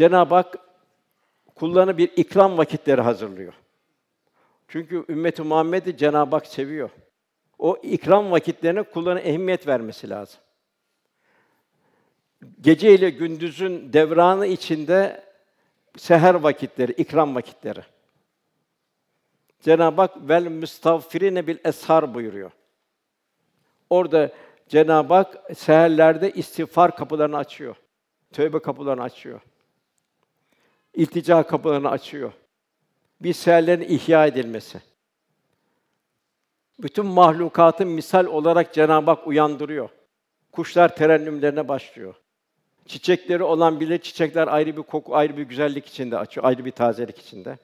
Cenab-ı Hak kullarına bir ikram vakitleri hazırlıyor. Çünkü ümmeti Muhammed'i Cenab-ı Hak seviyor. O ikram vakitlerine kullarına ehemmiyet vermesi lazım. Gece ile gündüzün devranı içinde seher vakitleri, ikram vakitleri. Cenab-ı Hak vel müstağfirine bil eshar buyuruyor. Orada Cenab-ı Hak seherlerde istiğfar kapılarını açıyor. Tövbe kapılarını açıyor. İltica kapılarını açıyor. Bir seherlerin ihya edilmesi. Bütün mahlukatın misal olarak Cenab-ı Hak uyandırıyor. Kuşlar terennümlerine başlıyor. Çiçekleri olan bile çiçekler ayrı bir koku, ayrı bir güzellik içinde açıyor, ayrı bir tazelik içinde.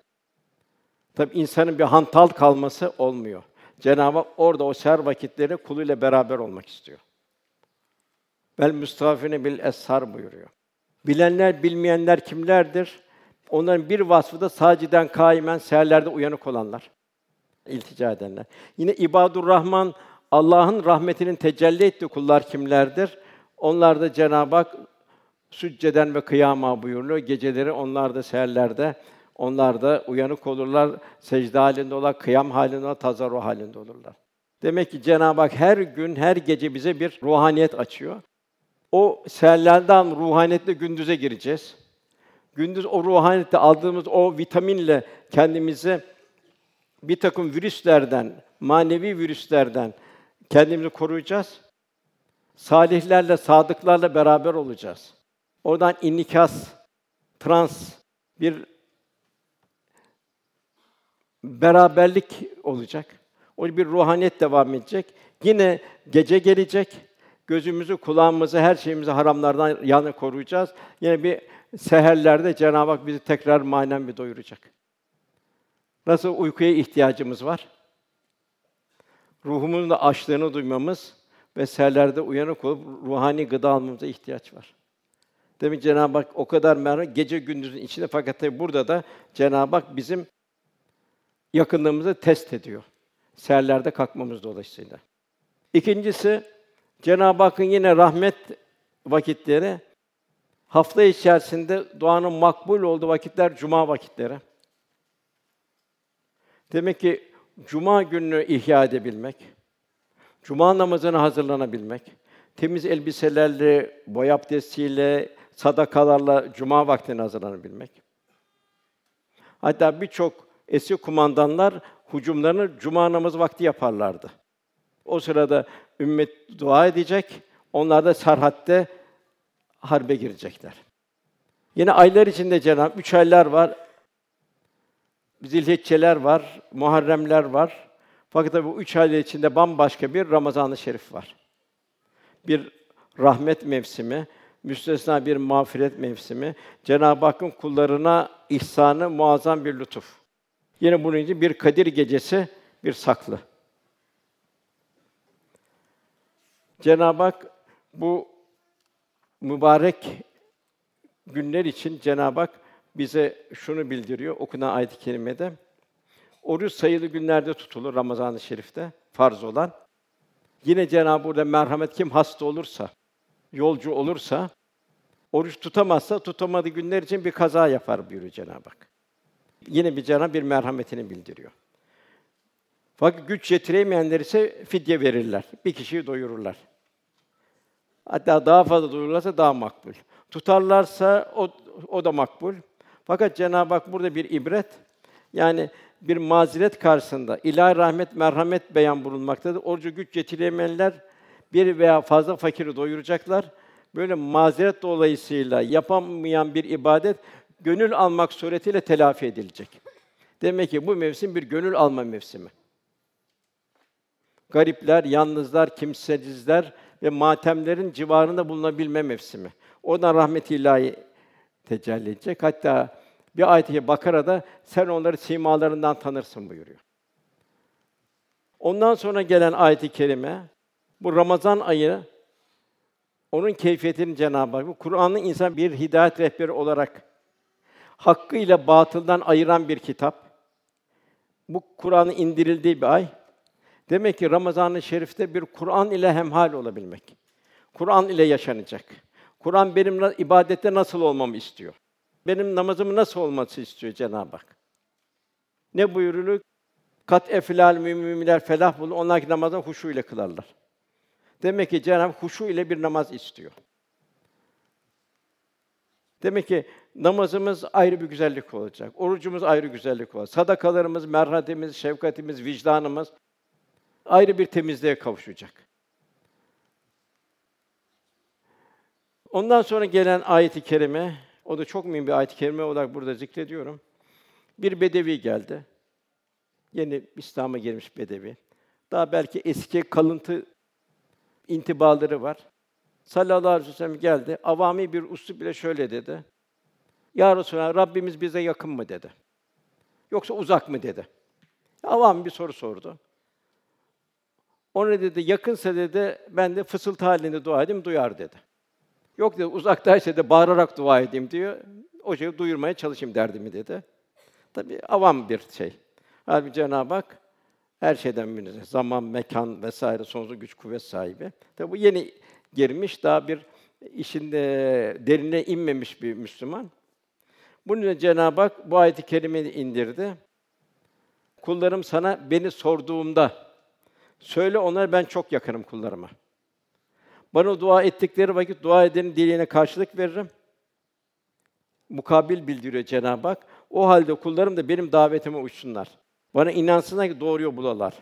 Tabi insanın bir hantal kalması olmuyor. Cenab-ı Hak orada o ser vakitleri kuluyla beraber olmak istiyor. Bel müstafine bil eshar buyuruyor. Bilenler, bilmeyenler kimlerdir? Onların bir vasfı da saciden kaimen seherlerde uyanık olanlar. iltica edenler. Yine ibadur Rahman Allah'ın rahmetinin tecelli ettiği kullar kimlerdir? Onlar da Cenab-ı Hak sücceden ve kıyama buyuruyor. Geceleri onlar da seherlerde onlar da uyanık olurlar, secde halinde olurlar, kıyam halinde olurlar, tazarru halinde olurlar. Demek ki Cenab-ı Hak her gün, her gece bize bir ruhaniyet açıyor. O seherlerden ruhaniyetle gündüze gireceğiz. Gündüz o ruhaniyette aldığımız o vitaminle kendimizi bir takım virüslerden, manevi virüslerden kendimizi koruyacağız. Salihlerle, sadıklarla beraber olacağız. Oradan inikas, trans bir beraberlik olacak. O bir ruhaniyet devam edecek. Yine gece gelecek. Gözümüzü, kulağımızı, her şeyimizi haramlardan yana koruyacağız. Yine bir seherlerde Cenab-ı Hak bizi tekrar manen bir doyuracak. Nasıl uykuya ihtiyacımız var? Ruhumuzun da açlığını duymamız ve seherlerde uyanık olup ruhani gıda almamıza ihtiyaç var. Demek Cenab-ı Hak o kadar merhamet gece gündüzün içinde fakat tabi burada da Cenab-ı Hak bizim yakınlığımızı test ediyor. Seherlerde kalkmamız dolayısıyla. İkincisi Cenab-ı Hakk'ın yine rahmet vakitleri hafta içerisinde duanın makbul olduğu vakitler cuma vakitleri. Demek ki cuma gününü ihya edebilmek, cuma namazına hazırlanabilmek, temiz elbiselerle, boy abdestiyle, sadakalarla cuma vaktine hazırlanabilmek. Hatta birçok eski kumandanlar hücumlarını cuma namazı vakti yaparlardı. O sırada ümmet dua edecek, onlar da serhatte harbe girecekler. Yine aylar içinde Cenab-ı üç aylar var. Zilhicceler var, Muharremler var. Fakat tabi bu üç aylar içinde bambaşka bir Ramazan-ı Şerif var. Bir rahmet mevsimi, müstesna bir mağfiret mevsimi, Cenab-ı Hakk'ın kullarına ihsanı muazzam bir lütuf. Yine bunun için bir Kadir gecesi, bir saklı. Cenab-ı Hak bu mübarek günler için Cenab-ı Hak bize şunu bildiriyor okunan ayet-i kerimede. Oruç sayılı günlerde tutulur Ramazan-ı Şerif'te farz olan. Yine Cenab-ı burada merhamet kim hasta olursa, yolcu olursa, oruç tutamazsa tutamadığı günler için bir kaza yapar buyuruyor Cenab-ı Hak. Yine bir cana bir merhametini bildiriyor. Fakat güç yetiremeyenler ise fidye verirler. Bir kişiyi doyururlar. Hatta daha fazla doyururlarsa daha makbul. Tutarlarsa o, o da makbul. Fakat Cenab-ı Hak burada bir ibret, yani bir mazeret karşısında ilahi rahmet, merhamet beyan bulunmaktadır. Orucu güç yetiremeyenler bir veya fazla fakiri doyuracaklar. Böyle mazeret dolayısıyla yapamayan bir ibadet gönül almak suretiyle telafi edilecek. Demek ki bu mevsim bir gönül alma mevsimi. Garipler, yalnızlar, kimsesizler ve matemlerin civarında bulunabilme mevsimi. Oradan rahmet ilahi tecelli edecek. Hatta bir ayet-i Bakara'da sen onları simalarından tanırsın buyuruyor. Ondan sonra gelen ayet-i kerime bu Ramazan ayı onun keyfiyetini Cenab-ı Hak Kur'an'ın insan bir hidayet rehberi olarak hakkıyla batıldan ayıran bir kitap. Bu Kur'an'ın indirildiği bir ay. Demek ki Ramazan-ı Şerif'te bir Kur'an ile hemhal olabilmek. Kur'an ile yaşanacak. Kur'an benim ibadette nasıl olmamı istiyor. Benim namazımın nasıl olması istiyor Cenab-ı Hak. Ne buyuruluyor? Kat eflal müminler felah bulur. Onlar ki namazı huşu ile kılarlar. Demek ki Cenab-ı Hak huşu ile bir namaz istiyor. Demek ki namazımız ayrı bir güzellik olacak. Orucumuz ayrı güzellik olacak. Sadakalarımız, merhametimiz, şefkatimiz, vicdanımız ayrı bir temizliğe kavuşacak. Ondan sonra gelen ayet-i kerime, o da çok mühim bir ayet-i kerime olarak burada zikrediyorum. Bir bedevi geldi. Yeni İslam'a girmiş bedevi. Daha belki eski kalıntı intibaları var. Sallallahu aleyhi ve sellem geldi. Avami bir uslub bile şöyle dedi. Ya Resulallah, Rabbimiz bize yakın mı dedi. Yoksa uzak mı dedi. Avami bir soru sordu. O ne dedi? Yakınsa dedi, ben de fısıltı halinde dua edeyim, duyar dedi. Yok dedi, uzaktaysa da bağırarak dua edeyim diyor. O şeyi duyurmaya çalışayım derdimi dedi. Tabi avam bir şey. Halbuki Cenab-ı Hak her şeyden münezzeh. Zaman, mekan vesaire sonsuz güç kuvvet sahibi. Tabi bu yeni girmiş, daha bir işinde derine inmemiş bir Müslüman. Bunun için Cenab-ı Hak bu ayeti kerimeyi indirdi. Kullarım sana beni sorduğumda söyle onlara ben çok yakınım kullarıma. Bana dua ettikleri vakit dua edenin dileğine karşılık veririm. Mukabil bildiriyor Cenab-ı Hak. O halde kullarım da benim davetime uçsunlar. Bana inansınlar ki doğruyu bulalar.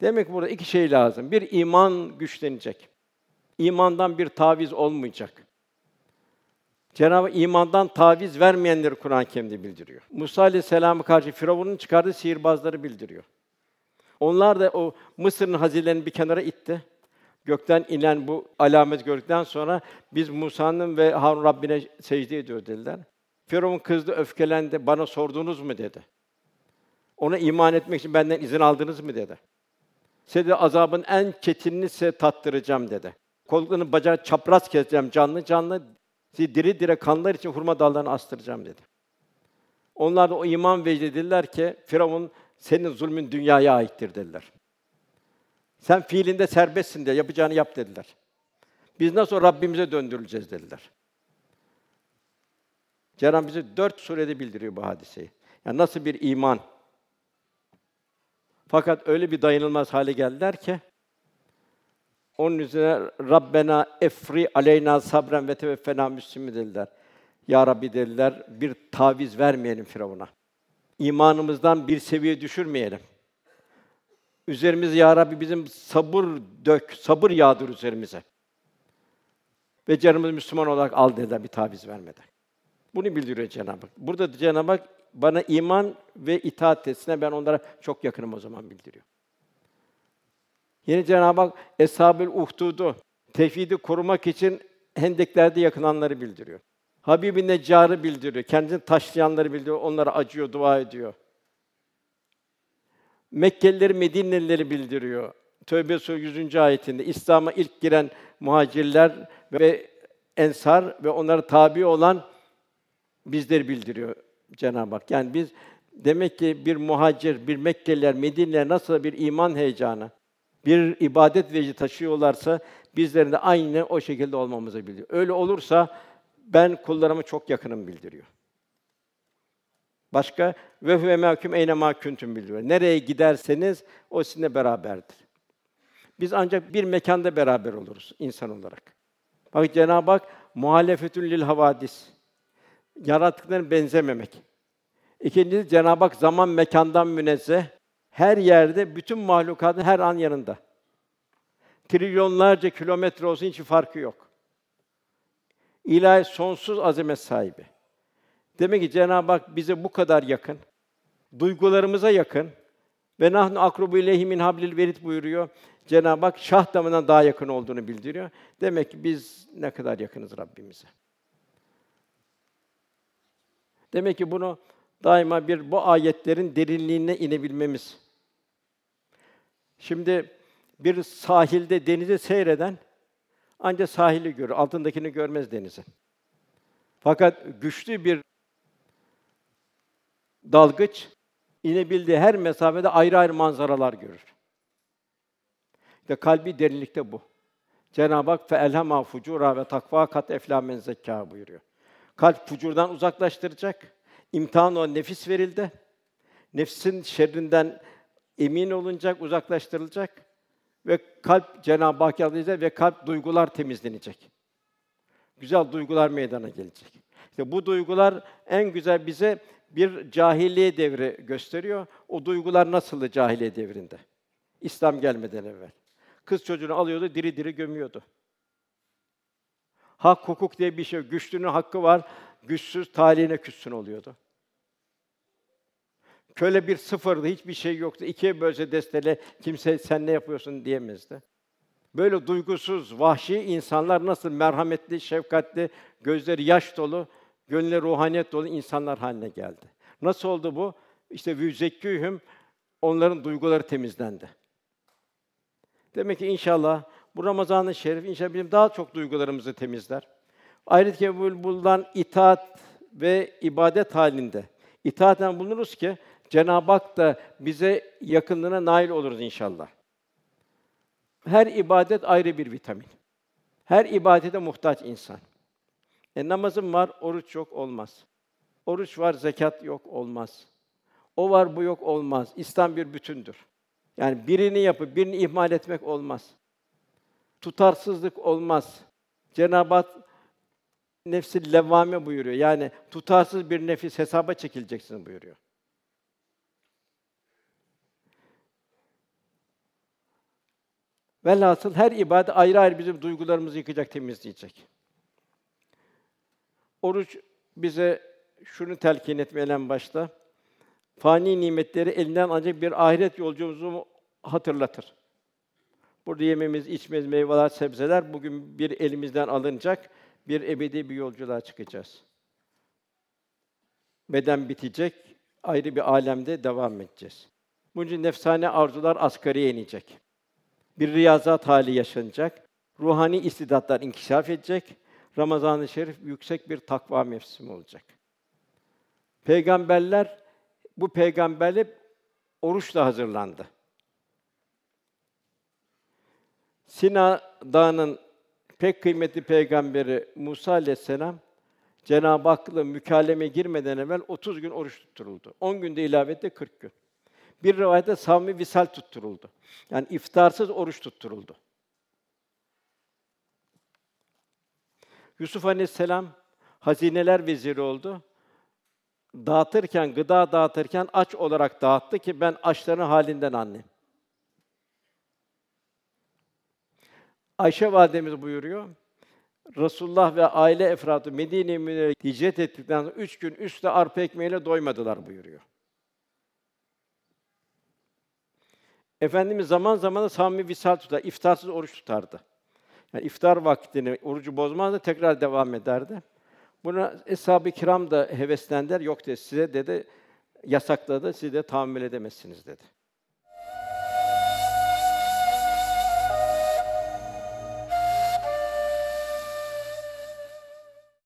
Demek ki burada iki şey lazım. Bir iman güçlenecek. İmandan bir taviz olmayacak. Cenab-ı imandan taviz vermeyenleri Kur'an-ı Kerim'de bildiriyor. Musa aleyhisselam'a karşı Firavun'un çıkardığı sihirbazları bildiriyor. Onlar da o Mısır'ın hazinelerini bir kenara itti. Gökten inen bu alamet gördükten sonra biz Musa'nın ve Harun Rabbine secde ediyor dediler. Firavun kızdı, öfkelendi. Bana sordunuz mu dedi. Ona iman etmek için benden izin aldınız mı dedi. Size azabın en çetinini size tattıracağım dedi. Kollarını bacağı çapraz keseceğim canlı canlı. Sizi diri diri kanlar için hurma dallarını astıracağım dedi. Onlar da o iman vecdediler ki Firavun senin zulmün dünyaya aittir dediler. Sen fiilinde serbestsin de yapacağını yap dediler. Biz nasıl Rabbimize döndürüleceğiz dediler. Cenab-ı bize dört surede bildiriyor bu hadiseyi. Yani nasıl bir iman. Fakat öyle bir dayanılmaz hale geldiler ki onun üzerine Rabbena efri aleyna sabren ve teveffena müslimi dediler. Ya Rabbi dediler, bir taviz vermeyelim Firavun'a. İmanımızdan bir seviye düşürmeyelim. Üzerimize ya Rabbi bizim sabır dök, sabır yağdır üzerimize. Ve canımız Müslüman olarak al dediler bir taviz vermeden. Bunu bildiriyor Cenab-ı Hak. Burada Cenab-ı Hak bana iman ve itaat etsinler ben onlara çok yakınım o zaman bildiriyor. Yine Cenab-ı Hak Eshab-ül Uhdud'u tevhidi korumak için hendeklerde yakılanları bildiriyor. Habib-i Neccar'ı bildiriyor. Kendini taşlayanları bildiriyor. Onlara acıyor, dua ediyor. Mekkelileri, Medinelileri bildiriyor. Tövbe Suresi 100. ayetinde İslam'a ilk giren muhacirler ve ensar ve onlara tabi olan bizleri bildiriyor Cenab-ı Hak. Yani biz demek ki bir muhacir, bir Mekkeliler, Medineliler nasıl bir iman heyecanı, bir ibadet veci taşıyorlarsa bizlerin de aynı o şekilde olmamızı bildiriyor. Öyle olursa ben kullarıma çok yakınım bildiriyor. Başka ve ve mahkum eyne ma kuntum bildiriyor. Nereye giderseniz o sizinle beraberdir. Biz ancak bir mekanda beraber oluruz insan olarak. Bak Cenab-ı Hak muhalefetün lil havadis. Yaratıkların benzememek. İkincisi Cenab-ı Hak zaman mekandan münezzeh. Her yerde bütün mahlukatın her an yanında. Trilyonlarca kilometre olsun hiç farkı yok. İlahi sonsuz azamet sahibi. Demek ki Cenab-ı Hak bize bu kadar yakın, duygularımıza yakın ve nahnu akrubu ileyhi min hablil verid buyuruyor. Cenab-ı Hak şah damından daha yakın olduğunu bildiriyor. Demek ki biz ne kadar yakınız Rabbimize. Demek ki bunu daima bir bu ayetlerin derinliğine inebilmemiz. Şimdi bir sahilde denizi seyreden ancak sahili görür, altındakini görmez denizi. Fakat güçlü bir dalgıç inebildiği her mesafede ayrı ayrı manzaralar görür. İşte kalbi derinlikte bu. Cenab-ı Hak fe elhema fucura ve takva kat efla men zekka buyuruyor. Kalp fucurdan uzaklaştıracak. İmtihan o nefis verildi. Nefsin şerrinden emin olunacak, uzaklaştırılacak ve kalp Cenab-ı Hak yardımcısı ve kalp duygular temizlenecek. Güzel duygular meydana gelecek. İşte bu duygular en güzel bize bir cahiliye devri gösteriyor. O duygular nasıldı cahiliye devrinde? İslam gelmeden evvel. Kız çocuğunu alıyordu, diri diri gömüyordu. Hak, hukuk diye bir şey, güçlünün hakkı var, güçsüz talihine küssün oluyordu. Köle bir sıfırdı, hiçbir şey yoktu. İkiye bölse destele, kimse sen ne yapıyorsun diyemezdi. Böyle duygusuz, vahşi insanlar nasıl merhametli, şefkatli, gözleri yaş dolu, gönlü ruhaniyet dolu insanlar haline geldi. Nasıl oldu bu? İşte vüzekkühüm onların duyguları temizlendi. Demek ki inşallah bu Ramazan-ı Şerif inşallah bizim daha çok duygularımızı temizler. Ayrıca bulunan itaat ve ibadet halinde itaaten bulunuruz ki Cenab-ı Hak da bize yakınlığına nail oluruz inşallah. Her ibadet ayrı bir vitamin. Her ibadete muhtaç insan. E namazım var, oruç yok olmaz. Oruç var, zekat yok olmaz. O var, bu yok olmaz. İslam bir bütündür. Yani birini yapıp birini ihmal etmek olmaz. Tutarsızlık olmaz. Cenab-ı Hak nefsi levvame buyuruyor. Yani tutarsız bir nefis hesaba çekileceksin buyuruyor. Velhasıl her ibadet ayrı ayrı bizim duygularımızı yıkacak, temizleyecek. Oruç bize şunu telkin etmeyen başta. Fani nimetleri elinden ancak bir ahiret yolculuğumuzu hatırlatır. Burada yememiz, içmemiz, meyveler, sebzeler bugün bir elimizden alınacak, bir ebedi bir yolculuğa çıkacağız. Beden bitecek, ayrı bir alemde devam edeceğiz. Bunun için nefsane arzular asgariye inecek. Bir riyazat hali yaşanacak. Ruhani istidatlar inkişaf edecek. Ramazan-ı Şerif yüksek bir takva mevsimi olacak. Peygamberler bu peygamberlik oruçla hazırlandı. Sina Dağı'nın pek kıymetli peygamberi Musa aleyhisselam Cenab-ı Hak'la mükalleme girmeden evvel 30 gün oruç tutturuldu. 10 günde ilavette 40 gün. Bir rivayette savmi visal tutturuldu. Yani iftarsız oruç tutturuldu. Yusuf Aleyhisselam hazineler veziri oldu. Dağıtırken, gıda dağıtırken aç olarak dağıttı ki ben açların halinden anlayayım. Ayşe validemiz buyuruyor. Resulullah ve aile efradı Medine-i hicret ettikten sonra üç gün üstte arpa ekmeğiyle doymadılar buyuruyor. Efendimiz zaman zaman da samimi visal tutar, iftarsız oruç tutardı. Yani iftar vaktini orucu bozmazdı, tekrar devam ederdi. Buna eshab-ı kiram da heveslendiler. Yok dedi, size dedi yasakladı, siz de tahammül edemezsiniz dedi.